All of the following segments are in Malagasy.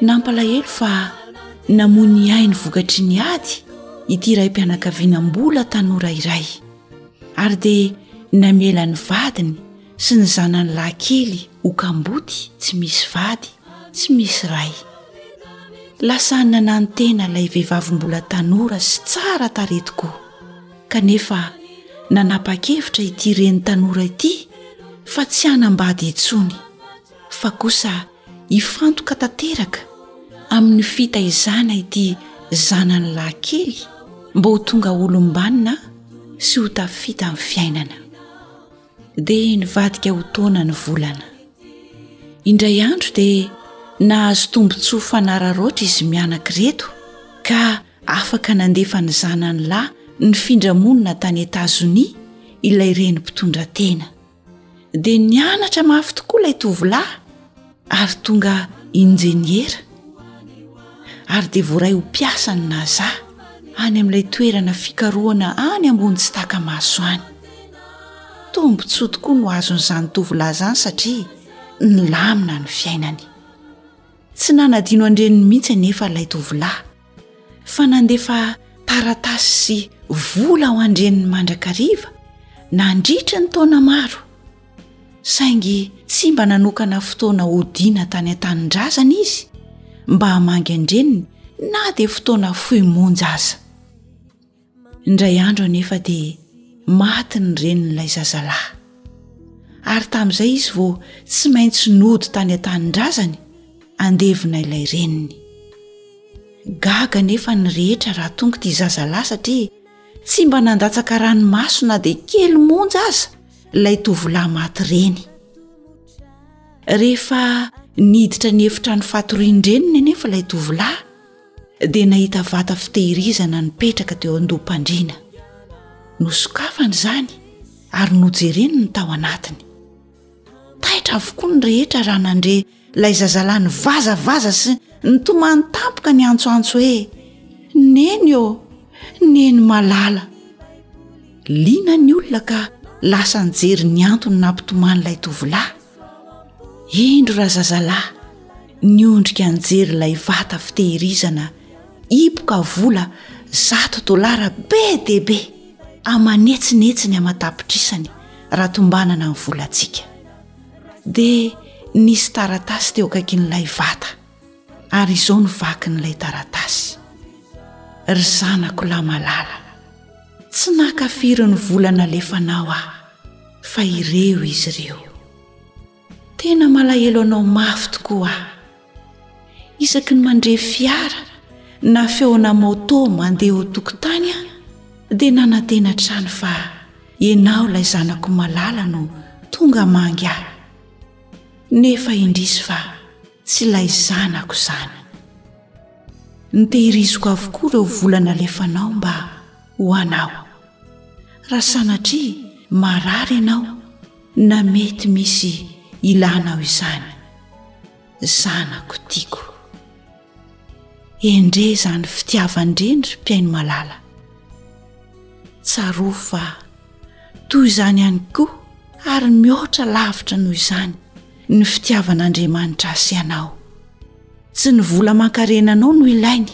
Nampalahelo fa namoy ny ainy vokatry ny ady ity raim-pianakaviana mbola tanora iray ary dia namela ny vadiny sy ny zanany lahy kely ho kamboty tsy misy vady tsy misy ray. Lasa nananontena ilay vehivavy mbola tanora sy tsara tarehy tokoa kanefa nanapa-kevitra ity reny tanora ity fa tsy hanambady intsony fa kosa hifantoka tanteraka amin'ny fitaizana ity zanany lahy kely mba ho tonga olom-banona sy ho tafita amin'ny fiainana dia nivadika ho taona ny volana indray andro dia nahazo tombontsoa fanararaotra izy mianaka ireto ka afaka nandefa ny zanany lahy ny findramonina tany etazonia ilay reny mpitondra tena dia nianatra mafy tokoa ilay tovolahy ary tonga injeniera ary dia voaray ho mpiasa ny naza any amin'ilay toerana fikaroana any ambony tsy takamaso any tombotsoa tokoa no azon'izany tovolahy izany satria nilamina ny fiainany tsy nanadino an-dreniny mihitsy anefa ilay tovolahy fa nandefa taratasy sy vola ho an-dreniny mandrakariva nandritra ny taona maro saingy tsy mba nanokana fotoana hodiana tany an-tanindrazana izy mba hamangy an-dreniny na dia fotoana fohy monja aza Indray andro anefa dia maty ny renin'ilay zazalahy. Ary tamin'izay izy vao tsy maintsy nody tany an-tanindrazany andevona ilay reniny. Gaga anefa ny rehetra raha tonga ity zazalahy satria tsy mba nandatsaka ranomaso na dia kely monja aza ilay tovolahy maty reny. Rehefa niditra ny efitrano fatorian-dreniny anefa ilay tovolahy, dia nahita vata fitehirizana nipetraka teo an-doham-pandriana. Nosokafany izany ary nojereny ny tao anatiny. Taitra avokoa ny rehetra raha nandre ilay zazalahy nivazavaza sy nitomany tampoka niantsoantso hoe Neny ô! Neny malala! Liana ny olona ka lasa nijery ny antony nampitomany ilay tovolahy. indro razazalahy niondrika anjery ilay vata fitehirizana ipoka vola zato dolara be dia be amanetsinetsy ny aman-tapitrisany raha tombanana ny volantsika dia nisy taratasy teo akaikin'ilay vata ary izao ny vakin'ilay taratasy ry zanako lamalala tsy nakafirin'ny vola nalefanao aho fa ireo izy ireo. Tena malahelo anao mafy tokoa aho. Isaky ny mandre fiara na feona moto mandeha eo an-tokotany aho dia nanantena hatrany fa ianao ilay zanako malala no tonga hamangy ahy. Nefa indrisy fa tsy ilay zanako izany. Notehiriziko avokoa ireo vola nalefanao mba ho anao. Raha sanatria marary ianao na mety misy ilanao izany, zanako tiako. Endrey izany fitiavan-dreny ry mpihaino malala. Tsarovy fa toy izany ihany koa ary mihoatra lavitra noho izany ny fitiavan'Andriamanitra azy sy anao. Tsy ny vola aman-karena anao no ilainy.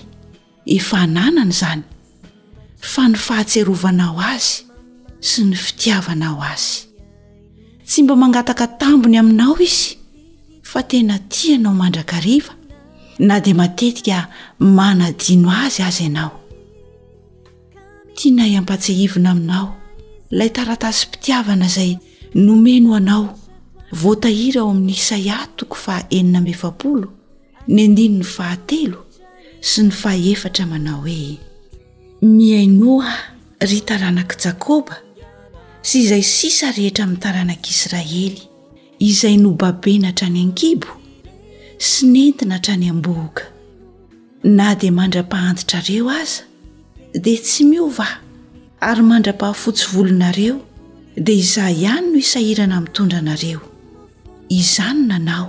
Efa ananany izany, fa ny fahatsiarovanao Azy sy ny fitiavanao Azy. Tsy mba mangataka tambiny aminao Izy, fa tena tia anao mandrakariva, na dia matetika manadino Azy aza ianao. Tianay hampatsiahivina aminao ilay taratasim-pitiavana izay nomeny ho anao, voatahiry ao amin'ny Isaia toko faha enina amby efapolo, Ny andininy fahatelo sy ny fahefatra manao hoe, Mihainoa aho, ry taranak'i Jakoba, sy izay sisa rehetra amin'ny taranak'Israely, izay nobabena hatrany an-kibo sy nentina hatrany am-bohoka. Na dia mandra-pahantitrareo aza, dia tsy miova aho, ary mandra-pahafotsy volonareo, dia izaho ihany no hisahirana mitondra anareo. Izaho no nanao.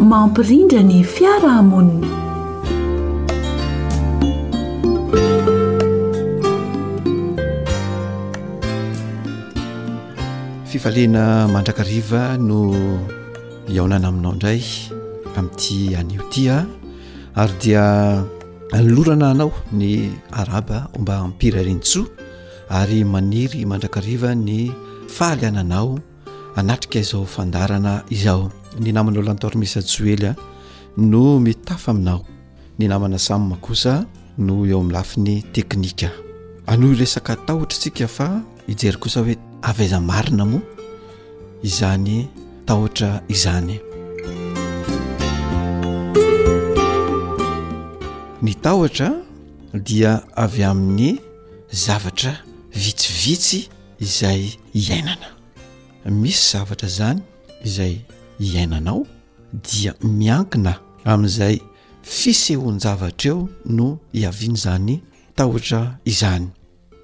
Mampirindra ny fiarahamonina. Fifaliana mandrakariva no hiaonana aminao indray amin'ity anio ty a ary dia anolorana anao ny araba omba ampirarintsoa ary maniry mandrakariva ny fahaly ananao hanatrika izao fandarana izao. Ny namanao Lantormisa Joely no mitafa aminao. Ny namana Sam kosa no eo amin'ny lafiny teknika. Hanohy resaka tahotra isika fa hijery kosa hoe avy aiza marina moa izany tahotra izany. Ny tahotra dia avy amin'ny zavatra vitsivitsy. izay iainana misy zavatra zany izay iainanao dia miankina amin'izay fisehoan-javatra eo no iaviany zany tahotra izany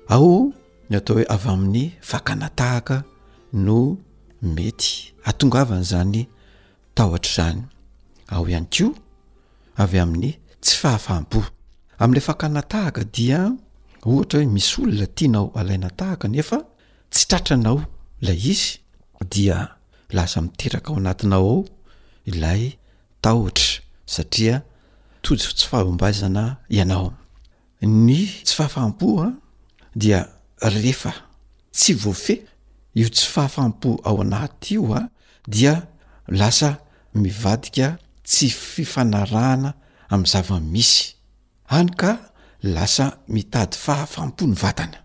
ao ny atao hoe avy amin'ny fakana tahaka no mety atongavany zany tahotr'izany. Ao ihany koa avy amin'ny tsy fahafaham-po. Amin'ilay fakana tahaka dia ohatra hoe misy olona tianao alaina tahaka nefa tsy tratranao ilay izy dia lasa miteraka ao anatinao ao ilay tahotra satria tojo tsy fahaombazana ianao. Ny tsy fahafaham-po dia rehefa tsy voafehy io tsy fahafaham-po ao anaty io dia lasa mivadika tsy fifanarahana amin'ny zava-misy any ka lasa mitady fahafaham-po ny vatana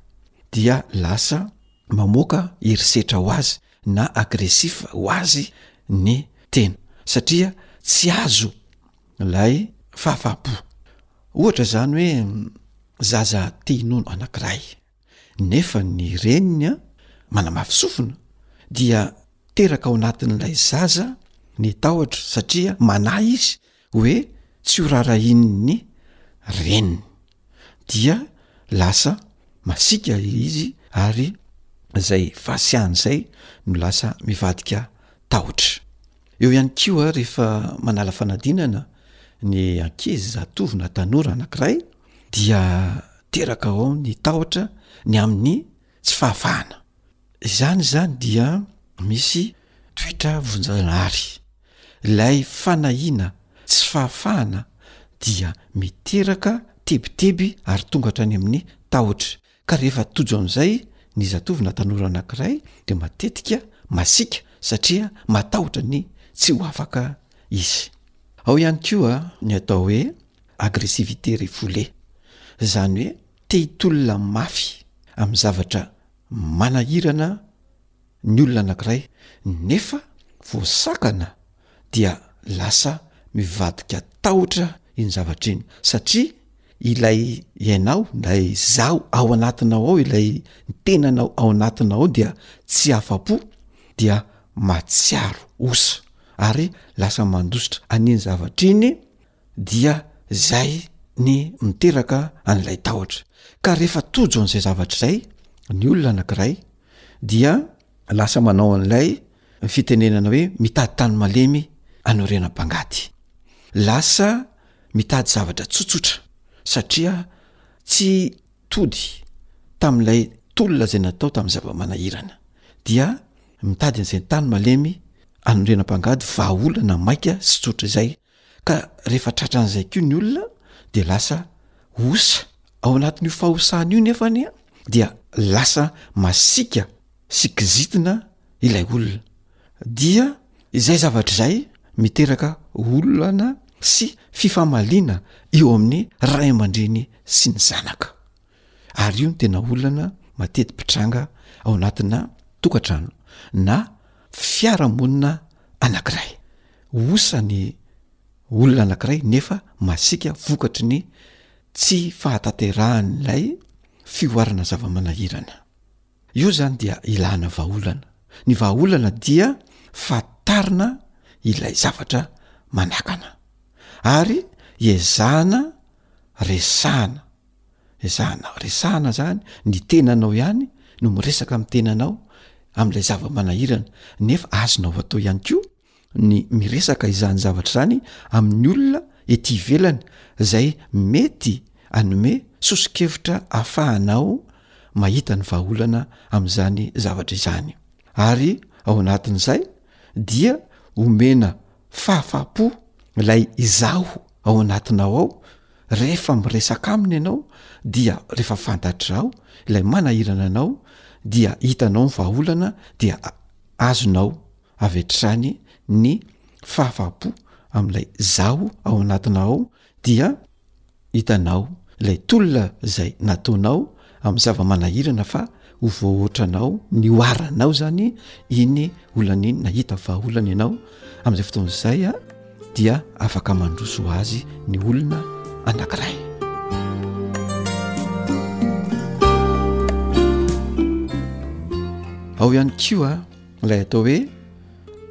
dia lasa mamoaka herisetra ho azy na agressif ho azy ny tena satria tsy azo Ilay fahafahampo. Ohatra izany hoe zaza te-hinono anankiray, nefa ny reniny manamafy sofina, dia teraka ao anatin'ilay zaza ny tahotra satria manahy izy hoe tsy horaharahian'ny reniny. dia lasa masiaka ilay izy ary zay fasiany zay no lasa mivadika tahotra. Eo ihany koa rehefa manala fanadinana ny ankizy, zatovo na tanora anankiray dia teraka ao ny tahotra ny amin'ny tsy fahavahana. Izany izany dia misy toetra vonjanahary. Ilay fanahiana tsy fahafahana dia miteraka tebiteby ary tonga hatrany amin'ny tahotra. Ka rehefa tojo amin'izay ny zatovo na tanora anankiray dia matetika masiaka satria matahotra ny tsy ho afaka izy. Ao ihany koa ny atao hoe agressivité refoulée. Izany hoe Te-hitolona mafy amin'ny zavatra manahirana ny olona anankiray nefa voasakana dia lasa mivadika tahotra iny zavatra iny satria ilay ianao ilay izaho ao anatinao ao ilay ny tenanao ao anatinao ao dia tsy afa-po dia mahatsiaro osa ary lasa mandositra an'iny zavatra iny dia zay ny miteraka an'ilay tahotra ka rehefa tojo an'izay zavatra izay ny olona anakiray dia lasa manao an'ilay fitenenana hoe mitady tany malemy anorena mpangady lasa mitady zavatra tsotsotra satria tsy tody tamin'ilay tolona zay natao tamin'ny zava-manahirana dia mitady an'izay tany malemy anorena mpangady vahaolana maika sy tsotra izay Ka rehefa tratran'izay koa ny olona dia lasa osa, ao anatin'io fahosana io nefany a dia lasa masiaka sy kizitina ilay olona, dia izay zavatra izay miteraka olana sy fifamaliana eo amin'ny ray aman-dreny sy ny zanaka. ary io no tena olana mateti-pitranga ao anatina tokantrano na fiarahamonina anankiray. Osa ny olona anankiray nefa masiaka vokatry ny tsy fahatanterahan'ilay fihoarana zava-manahirana. Io izany dia ilana vahaolana. Ny vahaolana dia fantarina ilay zavatra manakana ary ezahana resahana. Ezahana resahana izany, ny tenanao ihany no miresaka amin'ny tenanao amin'ilay zava-manahirana, nefa azonao atao ihany koa ny miresaka izany zavatra izany amin'ny olona ety ivelany izay mety hanome soso-kevitra ahafahanao mahita ny vahaolana amin'izany zavatra izany ary ao anatin'izay dia omena fahafaham-po ilay izaho ao anatinao ao Rehefa miresaka aminy ianao dia rehefa fantatrao ilay manahirana anao dia hitanao ny vahaolana dia azonao avy hatrany ny fahafahampo amin'ilay zaho ao anatinao ao dia hitanao ilay tolona izay nataonao amin'ny zava-manahirana fa ho voahoatranao ny oharanao zany iny olana iny na hita vahaolana ianao amin'izay fotoana izay a dia afaka mandroso ho azy ny olona anankiray ao ihany ko a ilay atao hoe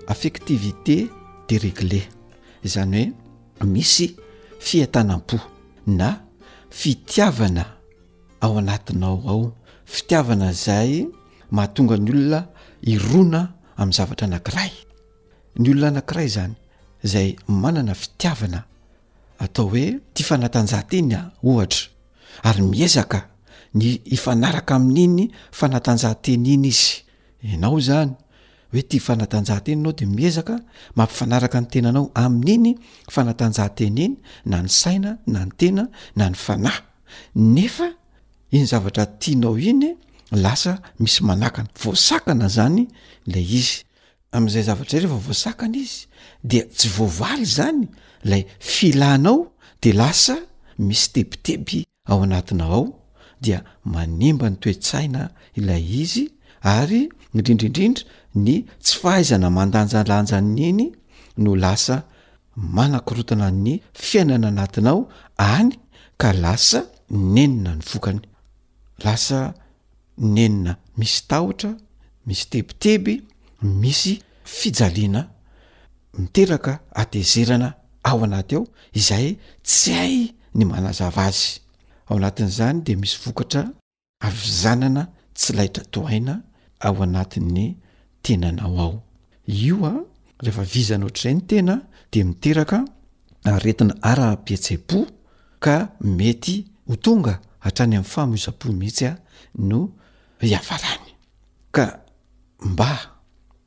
affectivité déréglée izany hoe misy fientanam-po na fitiavana ao anatinao ao, fitiavana izay mahatonga ny olona hirona amin'ny zavatra anankiray, ny olona anankiray izany izay manana fitiavana atao hoe tia fanatanjahantena ohatra ary miezaka ny hifanaraka amin'iny fanatanjahantena iny izy, ianao izany hoe tia fanatanjahantena ianao dia miezaka mampifanaraka ny tenanao amin'iny fanatanjahantena iny na ny saina na ny tena na ny fanahy, nefa iny zavatra tianao iny lasa misy manakana voasakana zany lay izy am'izay zavatra zay refa voasakana izy de tsy voavaly zany lay filanao de lasa misy tebiteby ao anatinao ao dia manimba ny toe-tsaina ilay izy ary indrindrindrindra ny tsy fahaizana mandanjalanja an'iny no lasa manakorontana ny fiainana anatinao any ka lasa nenina ny vokany lasa nenina misy tahotra misy tebiteby misy fijaliana miteraka atezerana ao anaty ao izay tsy hay ny manazava azy ao anatin'izany dia misy vokatra havizanana tsy laitra tohaina ao anatin'ny tenanao ao. Io a, rehefa vizana ohatr'izay ny tena dia miteraka aretina ara-pihetseham-po ka mety ho tonga hatrany amin'ny fahamoizam-po mihitsy a no hiafarany. Ka mba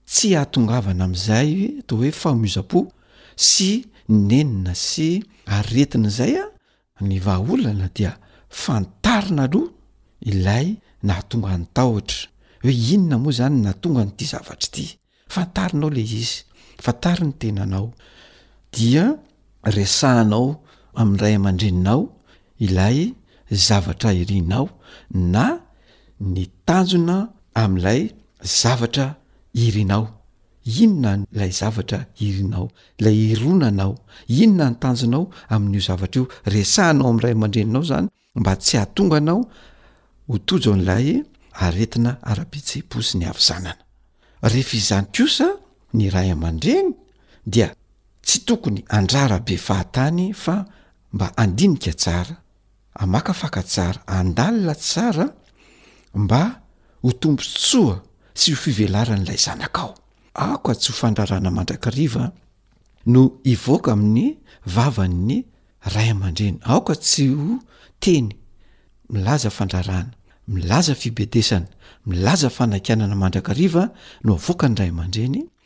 tsy hahatongavana amin'izay toa hoe fahamoizam-po sy nenina sy aretina izay a Ny vahaolana dia fantarina aloha ilay nahatonga ny tahotra hoe inona moa izany no nahatonga an'ity zavatra ity. Fantarinao ilay izy, fantaro ny tenanao dia resahanao amin'ny ray aman-dreninao ilay zavatra irinao na ny tanjona amin'ilay zavatra irinao. Inona ilay zavatra irinao, ilay ironanao? Inona ny tanjonao amin'io zavatra io? Resahanao amin'ny ray aman-dreninao izany mba tsy hahatonga anao ho tojo an'ilay aretina ara-pihetseham-po sy ny havizanana. Rehefa izany kosa ny ray aman-dreny dia tsy tokony handrara be fahatany fa mba handinika tsara amakafaka tsara, andalina tsara mba ho tombontsoa sy ho fivelaran'ilay zanakao. Aoka tsy ho fandrarana mandrakariva no hivoaka amin'ny vavan'ny ray aman-dreny, aoka tsy ho teny milaza fandrarana, milaza fibedesana, milaza fanakianana mandrakariva no avoakan'ny ray aman-dreny,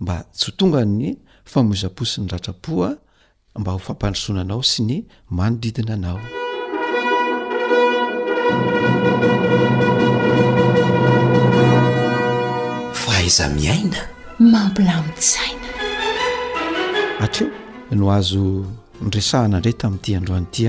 mba tsy ho tonga ny famoizam-po sy ny ratram-po mba ho fampandrosoana anao sy ny manodidina anao. Fahaiza miaina mampilamin-tsaina. Hatreo no azo niresahana indray tamin'ity androany ity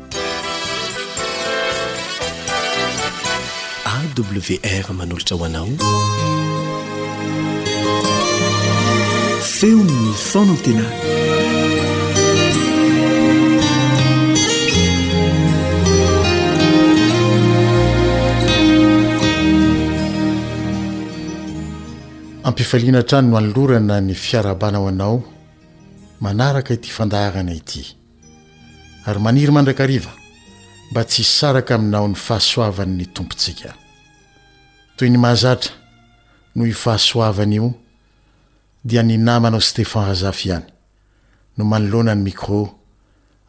AWR manolotra ho anao feon'ny fanantenana ampifaliana hatrany no anolorana ny fiarahabana ho anao manaraka ity fandaharana ity ary maniry mandrakariva mba tsy hisaraka aminao ny fahasoavan'ny Tompontsika. Toy ny mahazatra noho io fahasoavana io dia ny namanao Stefan Razafy ihany no manoloana ny micro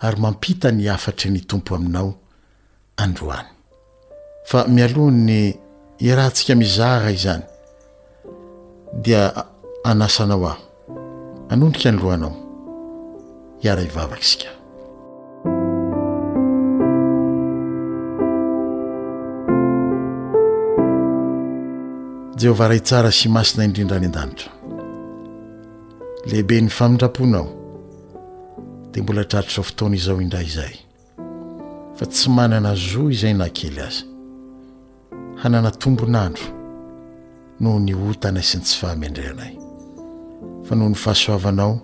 ary mampita ny hafatry ny Tompo aminao androany. Fa mialoha ny hiarahantsika mizara izany dia anasa anao aho hanondrika ny lohanao hiara hivavaka isika. Jehovah Ray tsara sy masina indrindra any an-danitra. Lehibe ny famindraponao dia mbola tratry izao fotoana izao indray izay. fa tsy manana zo izay na kely aza hanana tombon'andro noho ny otanay sy ny tsy fahamendrehanay fa noho ny fahasoavanao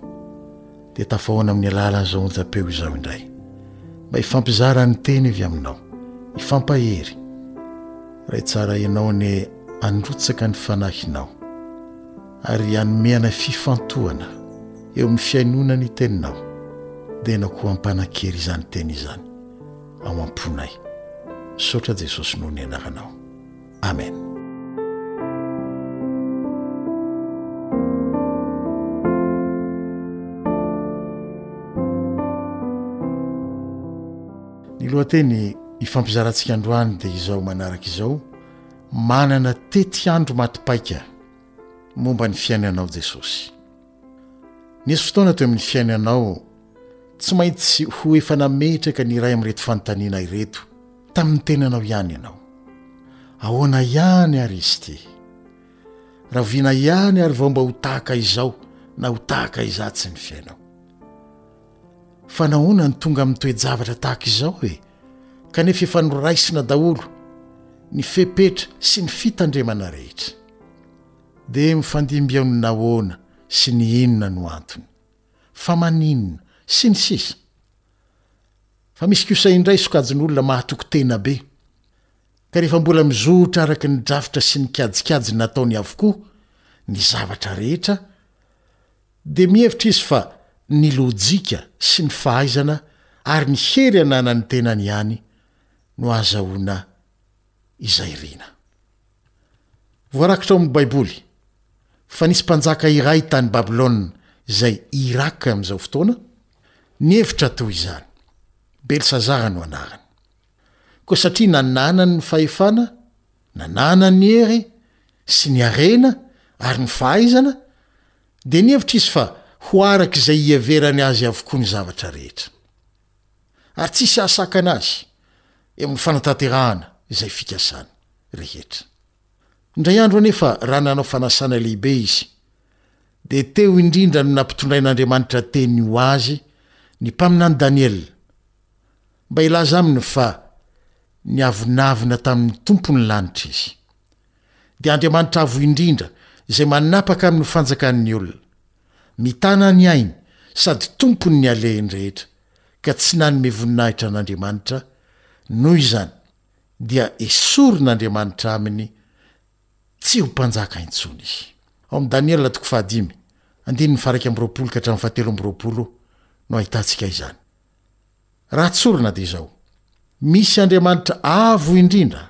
dia tafahoana amin'ny alalan'izao onjam-peo izao indray mba hifampizara ny teny avy aminao hifampahery Ray tsara ianao anie androtsaka ny fanahinao ary hanome anay fifantohana eo amin'ny fihainoana ny Teninao, dia Ianao koa hampanan-kery izany Teny izany ao am-ponay. Misaotra Jesosy noho ny Anaranao. Amen. Ny lohateny ifampizarantsika androany dia izao manaraka izao, Manana tetiandro maty paika. momba ny fiainanao Jesosy. Nisy fotoana teo amin'ny fiainanao tsy maintsy ho efa nametraka ny iray amin'ireto fanontaniana ireto tamin'ny tenanao ihany ianao. Ahoana ihany ary izy ity? Rahoviana ihany ary vao mba ho tahaka izao na ho tahaka izatsy ny fiainao? Fa nahoana no tonga amin'ny toe-javatra tahaka izao e? Kanefa efa noraisina daholo ny fepetra sy ny fitandremana rehetra. Dia mifandimby eo ny nahoana sy ny inona no antony, fa maninona, sy ny sisa Fa misy kosa indray sokajin'olona mahatoky tena be, ka rehefa mbola mizotra araka ny drafitra sy ny kajikajy nataony avokoa ny zavatra rehetra, dia mihevitra izy fa ny lojika sy ny fahaizana ary ny hery ananan'ny tenany ihany no ahazahoana izay rina. Voarakitra ao amin'ny Baiboly fa nisy mpanjaka iray tany Babylona, izay Iràka amin'izao fotoana, nihevitra toy izany. Belsazara no anarany. Koa satria nananany ny fahefana, nananany ny hery sy ny harena ary ny fahaizana, dia nihevitra izy fa ho araka izay iheverany azy avokoa ny zavatra rehetra. ary tsy hisy hahasakana azy eo amin'ny fanatanterahana izay fikasany rehetra. Indray andro anefa, raha nanao fanasana lehibe izy, dia teo indrindra no nampitondrain'Andriamanitra teny ho azy ny mpaminany Daniela, mba hilaza aminy fa niavonavona tamin'ny Tompon'ny lanitra izy. dia Andriamanitra Avo Indrindra izay manapaka amin'ny fanjakan' ny olona, mitana ny ainy sady tompon' ny alehiny rehetra, ka tsy nanome voninahitra an' Andriamanitra, noho izany dia esorin' Andriamanitra aminy tsy ho mpanjaka intsony izy. Ao amin' ny Daniela toko fahadimy, andininy faharaika amby roapolo ka hatramin'ny fahatelo amby roapolo no ahitantsika izany. Raha tsorina dia izao, Misy Andriamanitra Avo Indrindra.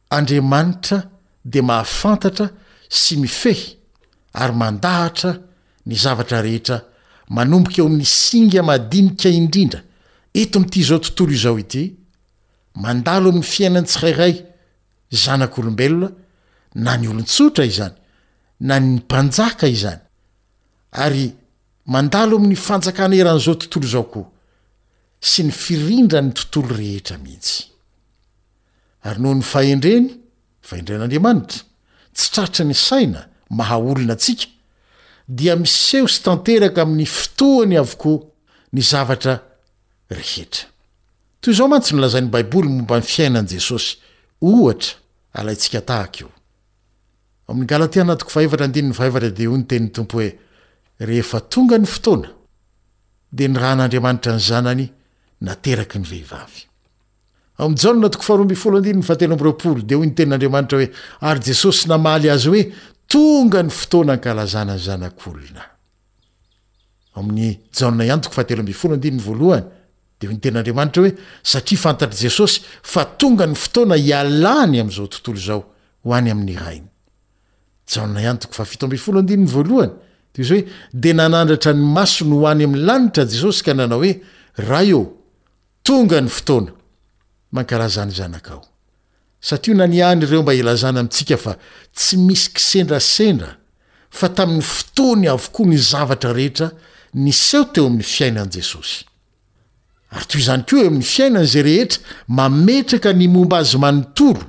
Andriamanitra dia mahafantatra sy mifehy ary mandahatra ny zavatra rehetra manomboka eo amin'ny singa madinika indrindra eto amin'ity izao tontolo izao ity mandalo amin'ny fiainan'ny tsirairay zanak'olombelona na ny olon-tsotra izany na ny mpanjaka izany ary mandalo amin'ny fanjakana eran'izao tontolo izao koa sy ny firindran'ny tontolo rehetra mihitsy. Ary noho ny fahendreny, fahendren'Andriamanitra, tsy tratry ny saina, maha olona antsika, dia miseho sy tanteraka amin'ny fotoany avokoa ny zavatra rehetra. Toy izao mantsy no lazain'ny Baiboly momba ny fiainan'i Jesosy, Ohatra alaintsika tahaka io. Ao amin'ny Galatiana toko fahefatra andininy fahefatra dia hoy ny tenin'ny Tompo hoe, Rehefa tonga ny fotoana, dia nirahan'Andriamanitra ny Zanany nateraky ny vehivavy. Ao amin'ny Jaona toko faharoa ambin'ny folo andininy fahatelo amby roapolo dia hoy ny Tenin'Andriamanitra hoe, Ary Jesosy namaly azy hoe, Tonga ny fotoana hankalazana ny Zanak'olona. Ao amin'ny Jaona ihany toko fahatelo ambin'ny folo andininy voalohany dia hoy ny Tenin'Andriamanitra hoe, Satria fantatr'i Jesosy fa tonga ny fotoana hialany amin'izao tontolo izao ho any amin'ny Rainy. Jaona ihany toko fahafito ambin'ny folo andininy voalohany dia hoy izy hoe, Dia nanandratra ny masony ho any amin'ny lanitra Jesosy ka nanao hoe, Ray ô, Tonga ny fotoana, mankalaza ny zanakao. Satio na ny any ireo mba ilazana amintsika fa tsy misy kisendrasendra fa tamin'ny fotoany avokoa ny zavatra rehetra niseho teo amin'ny fiainan'i Jesosy. Ary toy izany koa eo amin'ny fiainany izay rehetra mametraka ny momba azy manontolo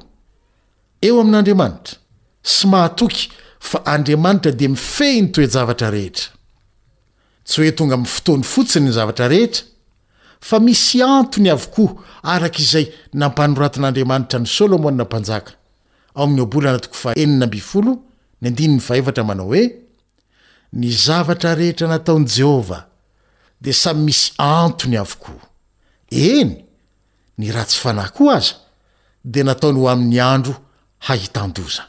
eo amin'Andriamanitra sy mahatoky fa Andriamanitra dia mifehy ny toe-javatra rehetra. Tsy hoe tonga amin'ny fotoany fotsiny ny zavatra rehetra, fa misy antony avokoa araka izay nampanoratin'Andriamanitra an'i Solomona Mpanjaka, ao amin'ny Ohabolana toko fahenina ambin'ny folo, ny andininy fahefatra manao hoe, Ny zavatra rehetra nataon'i Jehovah dia samy misy antony avokoa. Eny, ny ratsy fanahy koa aza dia nataony ho amin'ny andro hahitan-doza.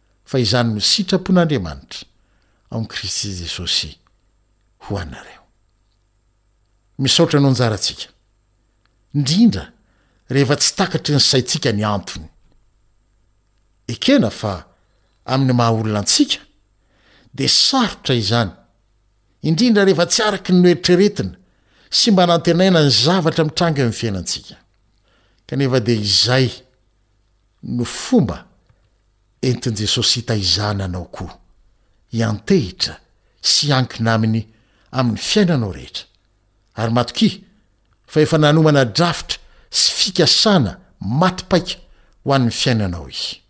fa izany no sitrapon'Andriamanitra ao amin'i Kristy Jesosy ho anareo. Misaotra anao nizaratsika, indrindra rehefa tsy takatry ny saintsika ny antony. Ekena fa amin'ny maha olona antsika dia sarotra izany, indrindra rehefa tsy araka ny noeritreretina sy mba nantenaina ny zavatra mitranga eo amin'ny fiainantsika. Kanefa dia izay no fomba entin'i Jesosy hitaizana anao koa hiantehitra sy hiankina Aminy amin'ny fiainanao rehetra. Ary matokia fa efa nanomana drafitra sy fikasana maty paika ho an'ny fiainanao Izy.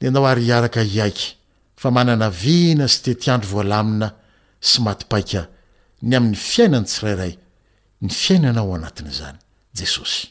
Dia ianao àry hiaraka hiaiky fa manana vina sy tetiandro voalamina sy maty paika ny amin'ny fiainan'ny tsirairay ny fiainanao ao anatin'izany Jesosy.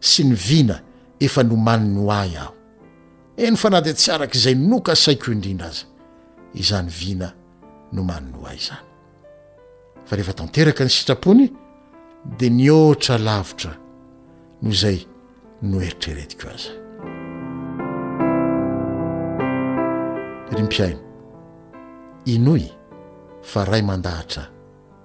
sy ny vina efa nomaniny ho ahy aho, eny fa na dia tsy araka izay nokasaiko indrindra aza izany vina nomaniny ho ahy izany. Fa rehefa tanteraka ny sitrapony dia nihoatra lavitra noho izay noeritreretiko aza. Ry mpihaino, inoy fa Ray mandahatra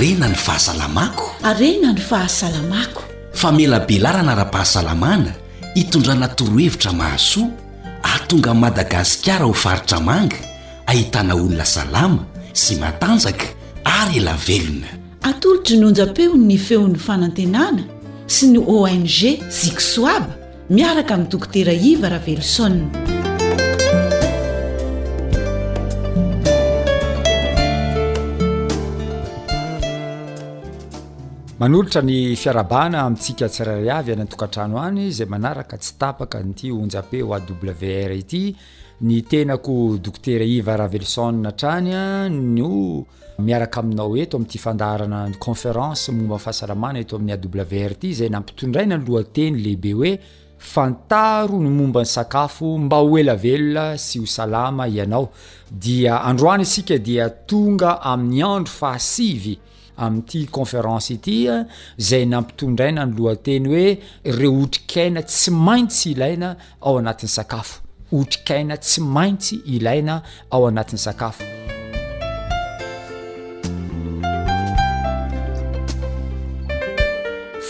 arena ny fahasalamako arena ny fahasalamako famelabelarana ara-pahasalamana hitondrana torohevitra mahasoa ahatonga madagasikara ho faritra manga ahitana olona salama sy matanjaka ary elavelona Atolotry ny onjam-peony ny feon'ny fanantenana sy ny ONG Zixoab miaraka amin'ny Dokotera Iva Raveloson. manolotra ny fiarabana amintsika tsirairay avy any antokantrano any izay manaraka tsy tapaka nyity onjapeo awr ity Ny tenako Dokotera Iva Ravelison hatrany no miaraka aminao eto amin'ity fandaharana ny conférence momba ny fahasalamana eto amin'ny AWR ity izay nampitondraina ny lohateny lehibe hoe fantaro ny momba ny sakafo mba ho ela velona sy ho salama ianao dia androany isika dia tonga amin'ny andro fahasivy amin'ity conférence ity izay nampitondraina ny lohateny hoe ireo otrikaina tsy maintsy ilaina ao anatin'ny sakafo otrikaina tsy maintsy ilaina ao anatin'ny sakafo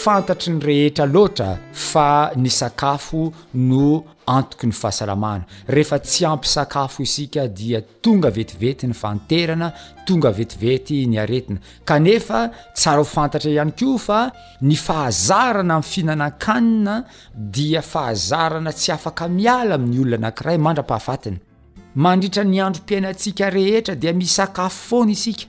fantatry ny rehetra loatra fa ny sakafo no antoky ny fahasalamana rehefa tsy ampy sakafo isika dia Tonga vetivety ny fahanterana, tonga vetivety ny aretina. Kanefa, tsara ho fantatra ihany koa fa ny fahazarana amin'ny fihinanan-kanina dia fahazarana tsy afaka miala amin'ny olona anankiray mandra-pahafatiny. Mandritra ny androm-piainantsika rehetra dia misakafo foana isika,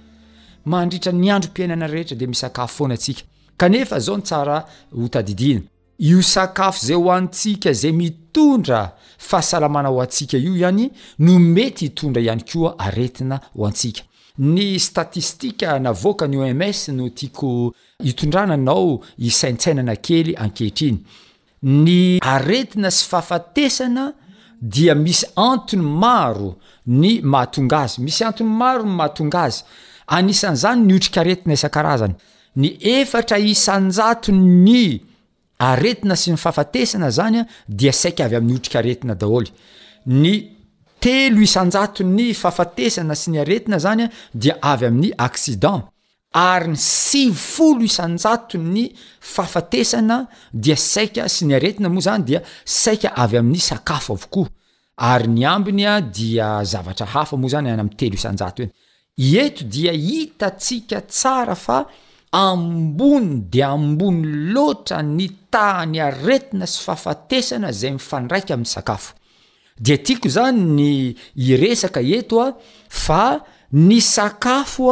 mandritra ny androm-piainana rehetra dia misakafo foana isika. Kanefa, izao no tsara hotadidiana. Io sakafo izay hohanintsika izay mitondra fahasalamana ho antsika io ihany no mety hitondra ihany koa aretina ho antsika. Ny statistika navoakan'ny OMS no tiako hitondrana anao hisaintsainana kely ankehitriny. Ny aretina sy fahafatesana dia misy antony maro ny mahatonga azy. Misy antony maro ny mahatonga azy. Anisan'izany ny otrikaretina isan-karazany. Ny efatra isan-jatony ny aretina sy ny fahafatesana zany dia saika avy amin'ny otrikaretina daholo. Ny telo isan-jatony ny fahafatesana sy ny aretina zany dia avy amin'ny accident ary ny sivifolo isan-jatony ny fahafatesana dia saika sy ny aretina moa zany dia saika avy amin'ny sakafo avokoa. Ary ny ambiny dia zavatra hafa moa izany any amin'ny telo isan-jato eny. Eto dia hitantsika tsara fa ambony dia ambony loatra ny tahan'ny aretina sy fahafatesana izay mifandraika amin'ny sakafo. Dia tiako izany ny hiresaka eto aho fa ny sakafo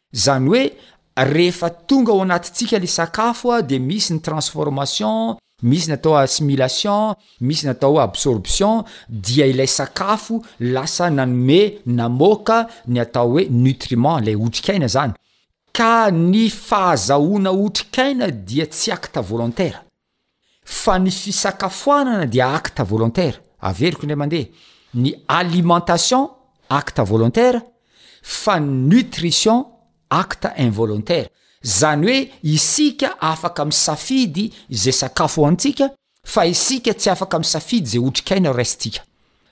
Zany hoe rehefa tonga ao anatintsika le sakafo dia misy ny transformation, misy ny atao assimilation, misy ny atao absorption, dia ilay sakafo lasa nanome, namoaka ny atao hoe nutriment, ilay otrikaina zany, ka ny fahazahoana otrikaina dia tsy acte volontaire. Fa ny fisakafoanana dia acte volontaire, averiko indray mandeha, ny alimentation acte volontaire fa ny nutrition acte involontaire, zany hoe isika afaka misafidy izay sakafo hohanintsika fa isika tsy afaka misafidy izay otrikaina raisintsika.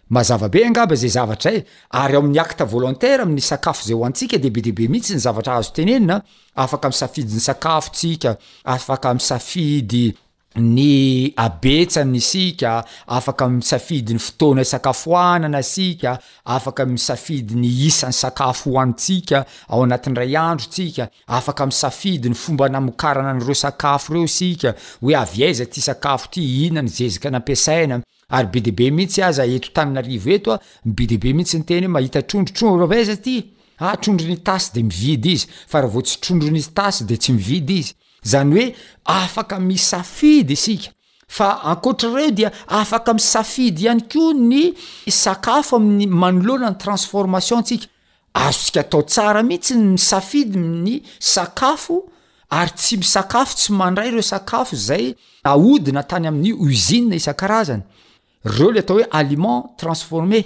Mazava be angamba izay zavatra zay, ary ao amin'ny acte volontaire amin'ny sakafo izay hohanintsika dia be dia be mihitsy ny zavatra azo tenenina, afaka misafidy ny sakafo tsika, afaka misafidy ny habetsany isika, afaka misafidy ny fotoana isakafoanana isika, afaka misafidy ny isan'ny sakafo hohanintsika ao anatin'ny iray andro tsika, afaka misafidy ny fomba namokarana an'ireo sakafo ireo isika, hoe avy aiza ity sakafo ity, inona ny zezika nampiasaina, Ary be dia be mihitsy aza eto Tananarivo eto a, be dia be mihitsy ny teny hoe mahita trondro, trondro avy aiza ity? ah trondron'i Tasy dia mividy izy, fa raha vao tsy trondron'i Tasy dia tsy mividy izy. Izany hoe afaka misafidy isika. Fa ankoatr'ireo dia afaka misafidy ihany koa ny sakafo amin'ny manoloana ny transformation-tsika. Azontsika atao tsara mihitsy ny misafidy ny sakafo ary tsy misakafo tsy mandray ireo sakafo izay ahodina tany amin'ny usines isan-karazany, ireo ilay atao hoe aliments transformés.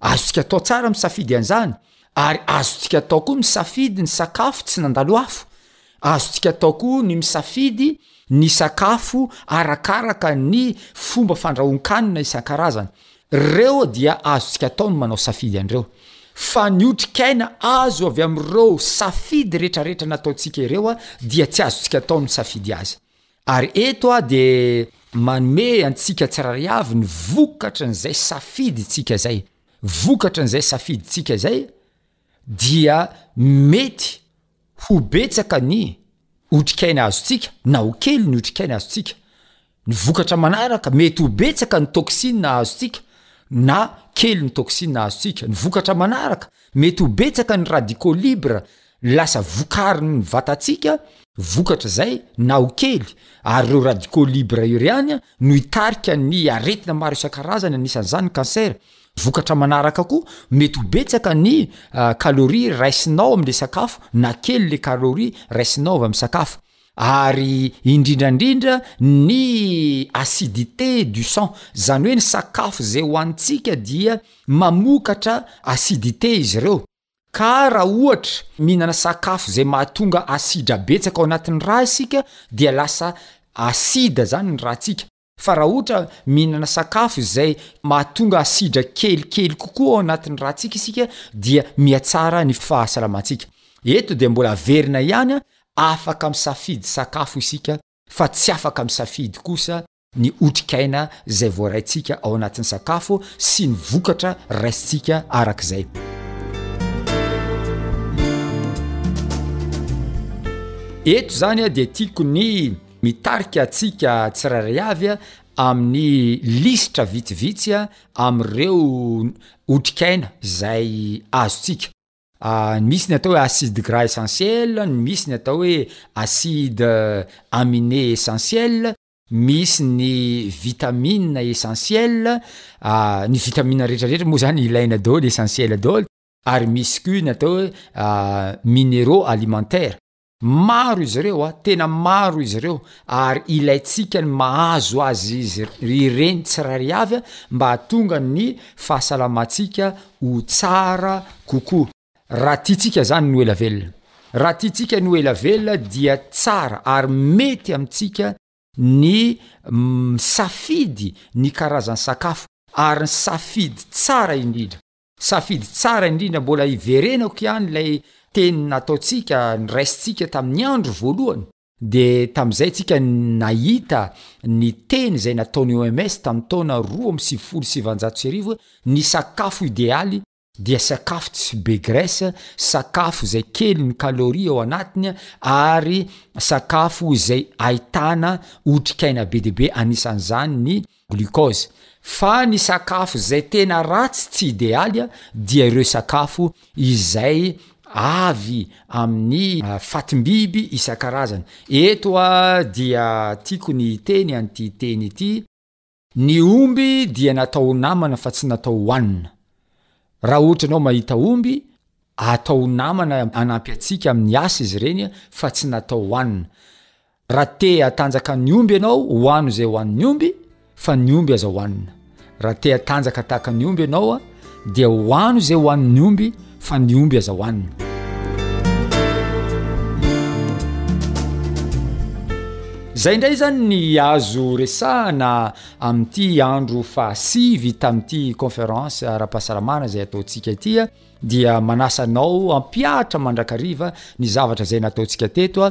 Azontsika atao tsara misafidy an'izany, ary azontsika atao koa misafidy ny sakafo tsy nandalo afo. Azontsika atao koa ny misafidy ny sakafo arakaraka ny fomba fandrahoan-kanina isan-karazany. Ireo dia azontsika atao ny manao safidy an'ireo. Fa ny otrikaina azo avy amin'ireo safidy rehetrarehetra nataontsika ireo dia tsy azontsika atao ny misafidy azy. Ary eto aho dia manome antsika tsirairay avy ny vokatran'izay safidintsika izay. Vokatran'izay safidintsika izay. dia mety ho betsaka ny otrikaina azontsika na ho kely ny otrikaina azontsika. Ny vokatra manaraka, mety ho betsaka ny toxine azontsika na kely ny toxine azontsika. Ny vokatra manaraka, mety ho betsaka ny radicaux libres lasa vokarin'ny vatantsika, vokatra izay na ho kely, ary ireo radicaux libres ireo ihany no hitarika ny aretina maro isan-karazany, anisan'izany ny cancer. Vokatra manaraka koa, mety ho betsaka ny calories raisinao amin'ilay sakafo na kely le calories raisinao avy amin'ny sakafo. Ary indrindra indrindra ny acidité du sang, izany hoe ny sakafo izay hohanintsika dia mamokatra acidité izy ireo. Ka raha ohatra mihinana sakafo izay mahatonga asidra betsaka ao anatin'ny ra isika dia lasa acide izany ny rantsika. Fa raha ohatra mihinana sakafo izay mahatonga asidra kelikely kokoa ao anatin'ny rantsika isika dia mihatsara ny fahasalamantsika. Eto dia mbola averina ihany, afaka misafidy sakafo isika fa tsy afaka misafidy kosa ny otrikaina izay voaraintsika ao anatin'ny sakafo sy ny vokatra raisintsika araka izay. Eto izany dia tiako ny. Mitarika antsika tsirairay avy amin'ny lisitra vitsivitsy amin'ireo otrikaina izay azontsika. Misy ny atao hoe acide gras essentiel, misy ny atao hoe acide aminé essentiel, misy ny vitamina essentiel, ny vitamina rehetrarehetra moa zany ilaina daholo, essentiel daholo, ary misy koa ny atao hoe minéraux alimentaires. Maro izy ireo a, tena maro izy ireo ary ilaintsika ny mahazo azy izy ireny tsirairay avy a, mba hahatonga ny fahasalamantsika ho tsara kokoa. Raha tiantsika izany ny ho ela velona. Raha tiantsika ny ho ela velona dia tsara ary mety amintsika ny misafidy ny karazan-sakafo ary ny safidy tsara indrindra. Safidy tsara indrindra mbola hiverenako ihany ilay teny nataontsika, niraisintsika tamin'ny andro voalohany, dia tamin'izay tsika nahita ny teny izay nataon'ny OMS tamin'ny taona roa amby sivifolo sy sivanjato sy arivo, ny sakafo idealy dia sakafo tsy be graisse, sakafo izay kely ny calorie ao anatiny ary sakafo izay ahitana otrikaina be dia be anisan'izany ny. glucose, fa ny sakafo izay tena ratsy tsy idealy dia ireo sakafo izay avy amin'ny fatim-biby isan-karazany. Eto dia tiako ny hiteny an'ity teny ity. Ny omby dia natao ho namana fa tsy natao ho hanina. Raha ohatra ianao mahita omby, atao ho namana hanampy antsika amin'ny asa izy ireny fa tsy natao ho hanina. Raha te hatanjaka ny omby ianao, hohano izay hohanin'ny omby, fa ny omby aza hohanina. Raha te hatanjaka tahaka ny omby ianao, dia hohano izay hohanin'ny omby, fa ny omby aza hohanina. Izay indray izany ny azo resahana amin'ity andro fahasivy tamin'ity conférence ara-pahasalamana izay ataontsika ity dia manasa anao hampihatra mandrakariva ny zavatra izay nataontsika teto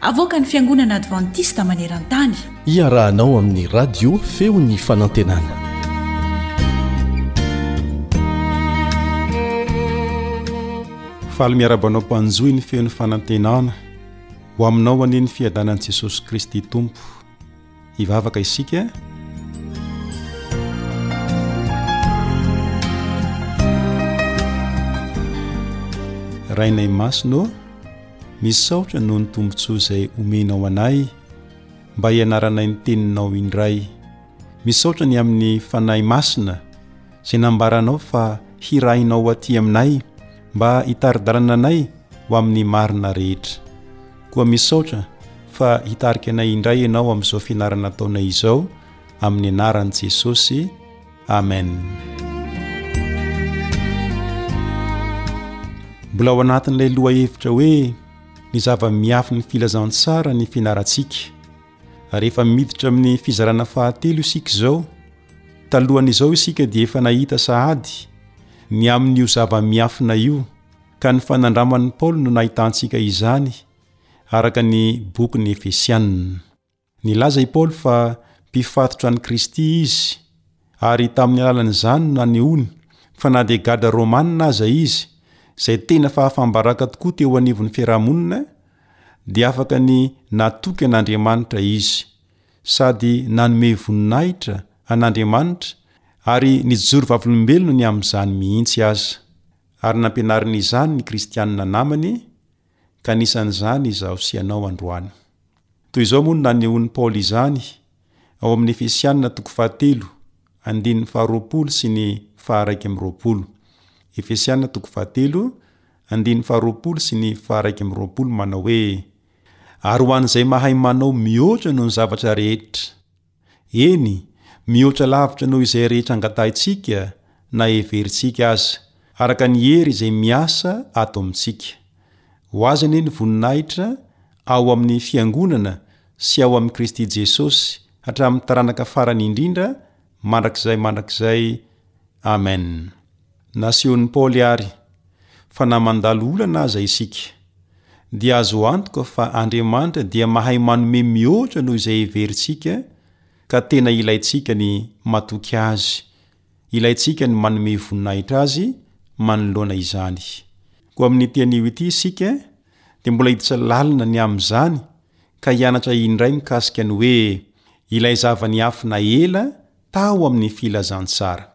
Avoakan'ny Fiangonana Advantista maneran-tany. Iarahanao amin'ny Radio Feon'ny Fanantenana. Faly miaraba anao mpanjohy ny Feon'ny Fanantenana. Ho aminao anie ny fiadanan'i Jesosy Kristy Tompo. Hivavaka isika. Rainay masina ô, misaotra noho ny tombontsoa izay omenao anay mba hianaranay ny teninao indray. Misaotra ny amin'ny Fanahy Masina izay nambaranao fa hirahinao aty aminay mba hitari-dalana anay ho amin'ny marina rehetra. Koa misaotra fa hitarika anay indray ianao amin'izao fianarana ataonay izao amin'ny anaran'i Jesosy. Amen. Mbola ao anatin'ilay lohahevitra hoe ny zava-miafy ny filazantsara ny fianarantsika. Rehefa miditra amin'ny fizarana fahatelo isika izao, talohan'izao isika dia efa nahita sahady ny amin'io zava-miafina io. ka ny fanandraman'i Paoly no nahitantsika izany araka ny bokin'ny Efesianina. Nilaza i Paoly fa mpifatotra an'i Kristy izy, ary tamin'ny alalan'izany no nanehoany fa na dia gadra romanina aza izy, izay tena fahafam-baraka tokoa teo anivon'ny fiarahamonina, dia afaka ny natoky an'Andriamanitra izy, sady nanome voninahitra an'Andriamanitra, ary nijoro vavolombelona ny amin'izany mihitsy aza. Ary nampianariny izany ny Kristianina namany, ka anisan'izany izaho sy ianao androany. Toy izao moa no nanehoan'i Paoly izany, ao amin'ny Efesianina toko fahatelo, andininy faharoapolo sy ny faharaika amby roapolo. Efesianina toko fahatelo, andininy faharoapolo sy ny faharaika amby roapolo manao hoe, Ary ho an'izay mahay manao mihoatra noho ny zavatra rehetra, Eny, mihoatra lavitra noho izay rehetra angatahintsika na heverintsika aza, araka ny hery izay miasa ato amintsika. Ho Azy anie ny voninahitra ao amin'ny Fiangonana sy ao amin'i Kristy Jesosy hatramin'ny taranaka farany indrindra mandrakizay mandrakizay. Amen. Nasehon'i Paoly àry fa na mandalo olana aza isika, dia azo antoka fa Andriamanitra dia mahay manome mihoatra noho izay heverintsika, ka tena ilaintsika ny matoky azy, ilaintsika ny manome voninahitra azy manoloana izany. Koa amin'ity anio ity isika dia mbola hiditra lalina ny amin'izany, ka hianatra indray mikasika ny hoe ilay zava-niafina ela tao amin'ny filazantsara.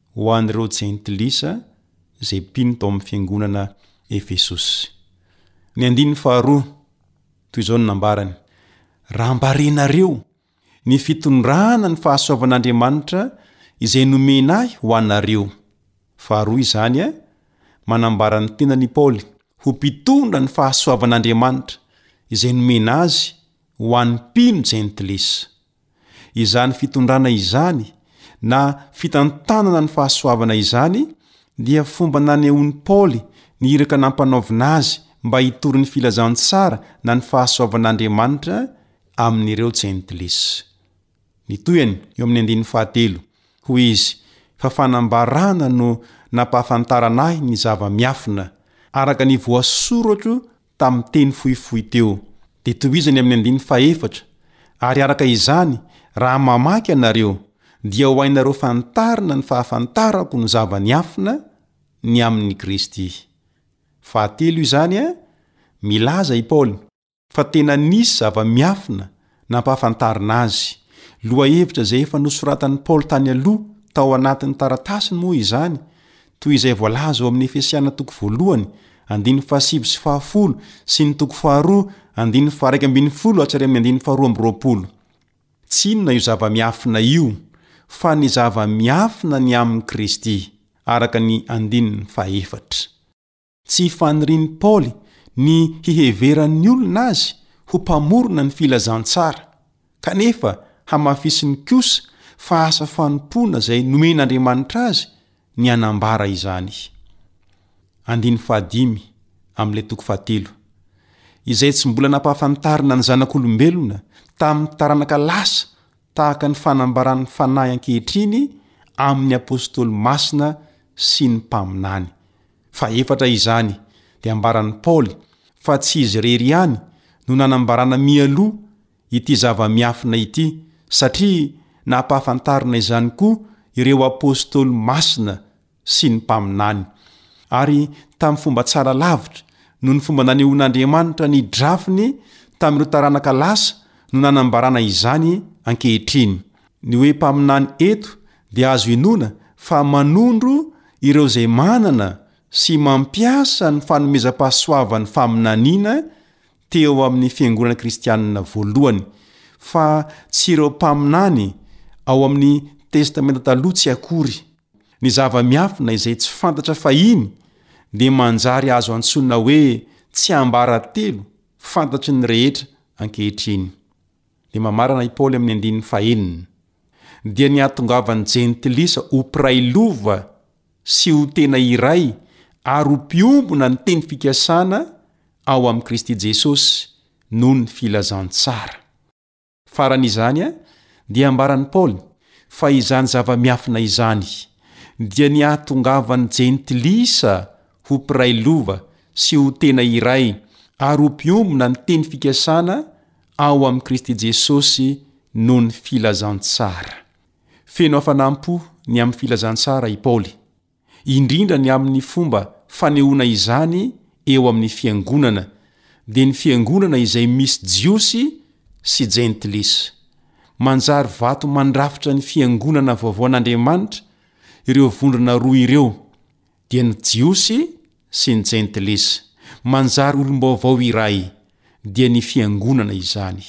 ho an'ireo Jentilisa izay mpino tao amin'ny fiangonana Efesosy. Ny andininy faharoa, toy izao no nambarany, Raha mba renareo ny fitondrana ny fahasoavan'Andriamanitra izay nomena ahy ho anareo. Faharoa izany, manambara ny tenany i Paoly ho mpitondra ny fahasoavan'Andriamanitra izay nomena azy ho an'ny mpino Jentilisa. Izany fitondrana izany, na fitantanana ny fahasoavana izany, dia fomba nanehoan'i Paoly ny iraka nampanaovina azy mba hitory ny filazantsara na ny fahasoavan'Andriamanitra amin'ireo Jentilis. Nitohiny, eo amin'ny andininy fahatelo, hoy izy, Fa fanambarana no nampahafantarana ahy ny zava-miafina, araka ny voasoratro, tamin'ny teny fohifohy teo, dia tohizany amin'ny andininy fahefatra, Ary araka izany, raha mamaky ianareo, dia ho hainareo fantarina ny fahafantarako ny zava-niafina ny amin'i Kristy. Fahatelo izany, milaza i Paoly fa tena nisy zava-miafina Nampahafantarina azy. Lohahevitra izay efa nosoratan'i Paoly tany aloha tao anatin'ny taratasiny moa izany, toy izay voalaza ao amin'ny Efesiana toko voalohany, andininy fahasivy sy fahafolo, sy ny toko faharoa, andininy faharaika ambin'ny folo hatrary amin'ny andininy faharoa amby roapolo. Tsy inona io zava-miafina io fa ny zava-miafina ny amin'i Kristy, araka ny andininy fahefatra. Tsy fanirian'i Paoly ny hiheveran'ny olona azy ho mpamorona ny filazantsara, kanefa hamafisiny kosa fa asa fanompoana izay nomen'Andriamanitra azy ny hanambara izany. Andiny fahadimy amin'ilay toko fahatelo, Izay tsy mbola nampahafantarina ny zanak'olombelona tamin'ny taranaka lasa tahaka ny fanambaran'ny Fanahy ankehitriny amin'ny apostoly masina sy ny mpaminany. Fahefatra izany, dia ambaran'i Paoly fa tsy izy irery ihany no nanambarana mialoha ity zava-miafina ity, satria nampahafantarina izany koa ireo apostoly masina sy ny mpaminany. Ary tamin'ny fomba tsara lavitra, noho ny fomba nanehoan'Andriamanitra ny drafiny tamin'ireo taranaka lasa no nanambarana izany ankehitriny. Ny hoe mpaminany eto dia azo inoana fa manondro ireo izay manana sy mampiasa ny fanomezam-pahasoavan'ny faminaniana teo amin'ny fiangonana kristianina voalohany, fa tsy ireo mpaminany ao amin'ny Testamenta Taloha tsy akory. Ny zava-miafina izay tsy fantatra fahiny dia manjary azo antsoina hoe tsiambaratelo fantatry ny rehetra ankehitriny. Ny mamarana i Paoly amin'ny andininy fahenina dia ny hahatongavan'ny Jentilisa ho mpiray lova sy ho tena iray ary ho mpiombona ny teny fikasana ao amin'i Kristy Jesosy noho ny filazantsara. Faran'izany dia ambaran'i Paoly fa izany zava-miafina izany dia ny hahatongavan'ny Jentilisa ho mpiray lova sy ho tena iray ary ho mpiombona ny teny fikasana Ao amin'i Kristy Jesosy no ny filazantsara. Feno hafanam-po ny amin'ny filazantsara i Paoly, indrindra ny amin'ny fomba fanehoana izany eo amin'ny fiangonana, dia ny fiangonana izay misy Jiosy sy Jentilis. Manjary vato mandrafitra ny fiangonana vaovaon'Andriamanitra ireo vondrona roa ireo. dia ny Jiosy sy ny Jentilys, manjary olom-baovao iray, dia ny Fiangonana izany.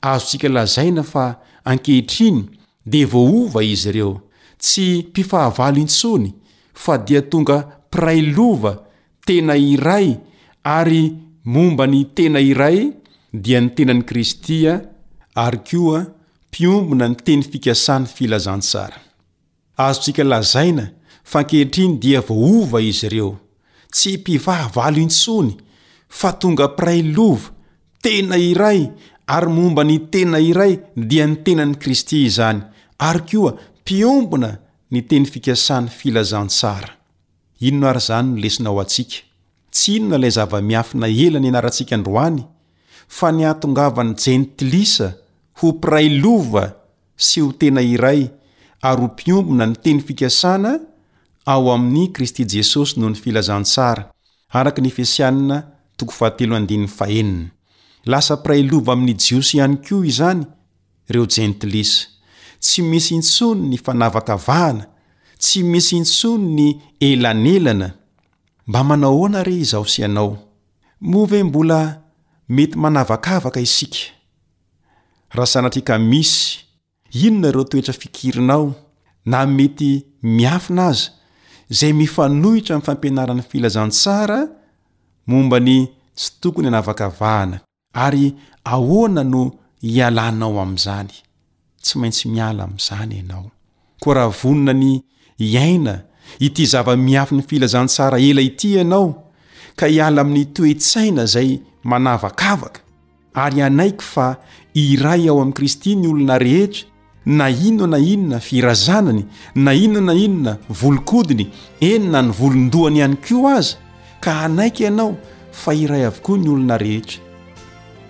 Azontsika lazaina fa ankehitriny dia voaova izy ireo, tsy mpifahavalo intsony, fa dia tonga mpiray lova tena iray, ary momba ny tena iray, dia ny tenan'i Kristy, ary koa mpiombona ny teny fikasan'ny filazantsara. Azontsika lazaina fa ankehitriny dia voaova izy ireo, tsy mpivahavalo intsony, fa tonga mpiray lova, tena iray, ary momba ny tena iray, dia ny tenan'i Kristy izany, ary koa mpiombona ny teny fikasan'ny filazantsara. Inona àry izany no lesona ho antsika? Tsy inona ilay zava-miafina ela nianarantsika androany, fa ny hahatongavan'ny Jentilisa ho mpiray lova sy ho tena iray ary ho mpiombona ny teny fikasana ao amin'i Kristy Jesosy noho ny filazantsara, araka ny Efesiana toko fahatelo andininy fahenina. Lasa mpiray lova amin'ny Jiosy ihany koa izany ireo Jentilisa. Tsy misy intsony ny fanavakavahana, tsy misy intsony ny elanelana. Mba manao ahoana re izaho sy ianao? Moa ve mbola mety manavakavaka isika? Raha sanatria ka misy inona ireo toetra fikirinao na mety miafina aza izay mifanohitra amin'ny fampianaran'ny Filazantsara momba ny tsy tokony hanavakavahana, ary ahoana no ialanao amin'izany, tsy maintsy miala amin'izany ianao. Koa raha vonona ny hiaina ity zava-miafy ny filazantsara ela ity ianao ka hiala amin'ny toe-tsaina izay manavakavaka ary hanaiky fa iray ao amin'i Kristy ny olona rehetra na inona na inona firazanany na inona na inona volonkodiny eny na ny volondohany ihany koa aza ka hanaiky ianao fa iray avokoa ny olona rehetra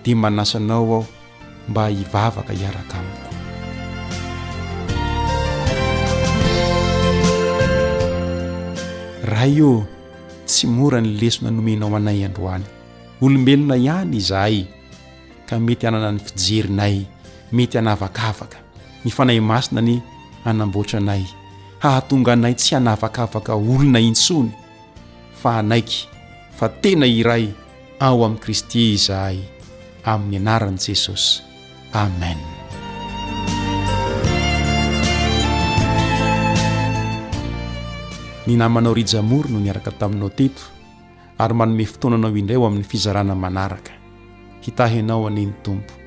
dia manasanao aho mba hivavaka hiaraka amiko. Ray ô, tsy mora ny lesona nomenao anay androany. Olombelona ihany izahay ka mety hanana ny fijerinay mety hanavakavaka. Ny Fanahy Masina anie hanamboatra anay, hahatonga anay tsy hanavakavaka olona intsony fa hanaiky fa tena iray ao amin'i Kristy izahay, amin'ny anaran'i Jesosy, amen. Ny namanao Rija Moro no niaraka taminao teto ary manome fotoana anao indray ho amin'ny fizarana manaraka. Hitahy anao anie ny Tompo.